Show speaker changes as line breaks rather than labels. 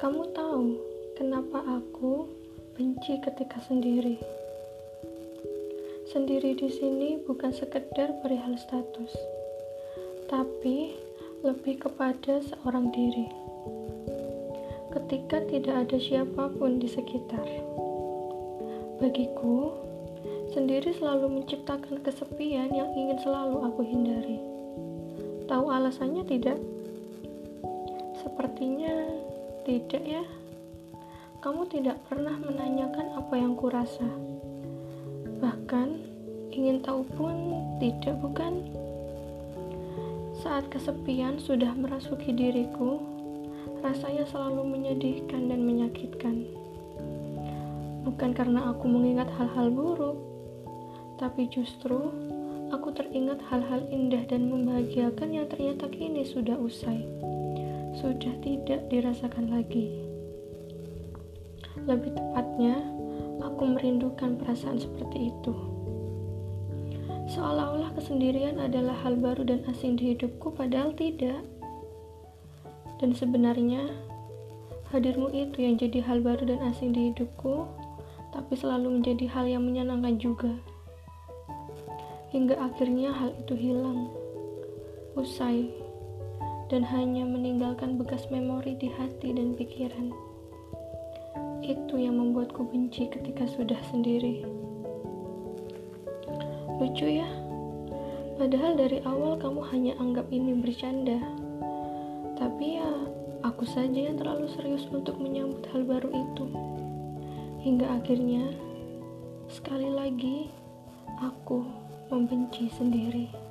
Kamu tahu kenapa aku benci ketika sendiri? Sendiri di sini bukan sekedar perihal status, tapi lebih kepada seorang diri. Ketika tidak ada siapa pun di sekitar, bagiku sendiri selalu menciptakan kesepian yang ingin selalu aku hindari. Tahu alasannya tidak? Sepertinya tidak ya. Kamu tidak pernah menanyakan apa yang kurasa. Bahkan ingin tahu pun tidak bukan? Saat kesepian sudah merasuki diriku, rasanya selalu menyedihkan dan menyakitkan. Bukan karena aku mengingat hal-hal buruk, tapi justru aku teringat hal-hal indah dan membahagiakan yang ternyata kini sudah usai sudah tidak dirasakan lagi. Lebih tepatnya, aku merindukan perasaan seperti itu. Seolah-olah kesendirian adalah hal baru dan asing di hidupku, padahal tidak. Dan sebenarnya, hadirmu itu yang jadi hal baru dan asing di hidupku, tapi selalu menjadi hal yang menyenangkan juga. Hingga akhirnya hal itu hilang, usai dan hanya meninggalkan bekas memori di hati dan pikiran. Itu yang membuatku benci ketika sudah sendiri. Lucu ya, padahal dari awal kamu hanya anggap ini bercanda. Tapi ya, aku saja yang terlalu serius untuk menyambut hal baru itu. Hingga akhirnya, sekali lagi, aku membenci sendiri.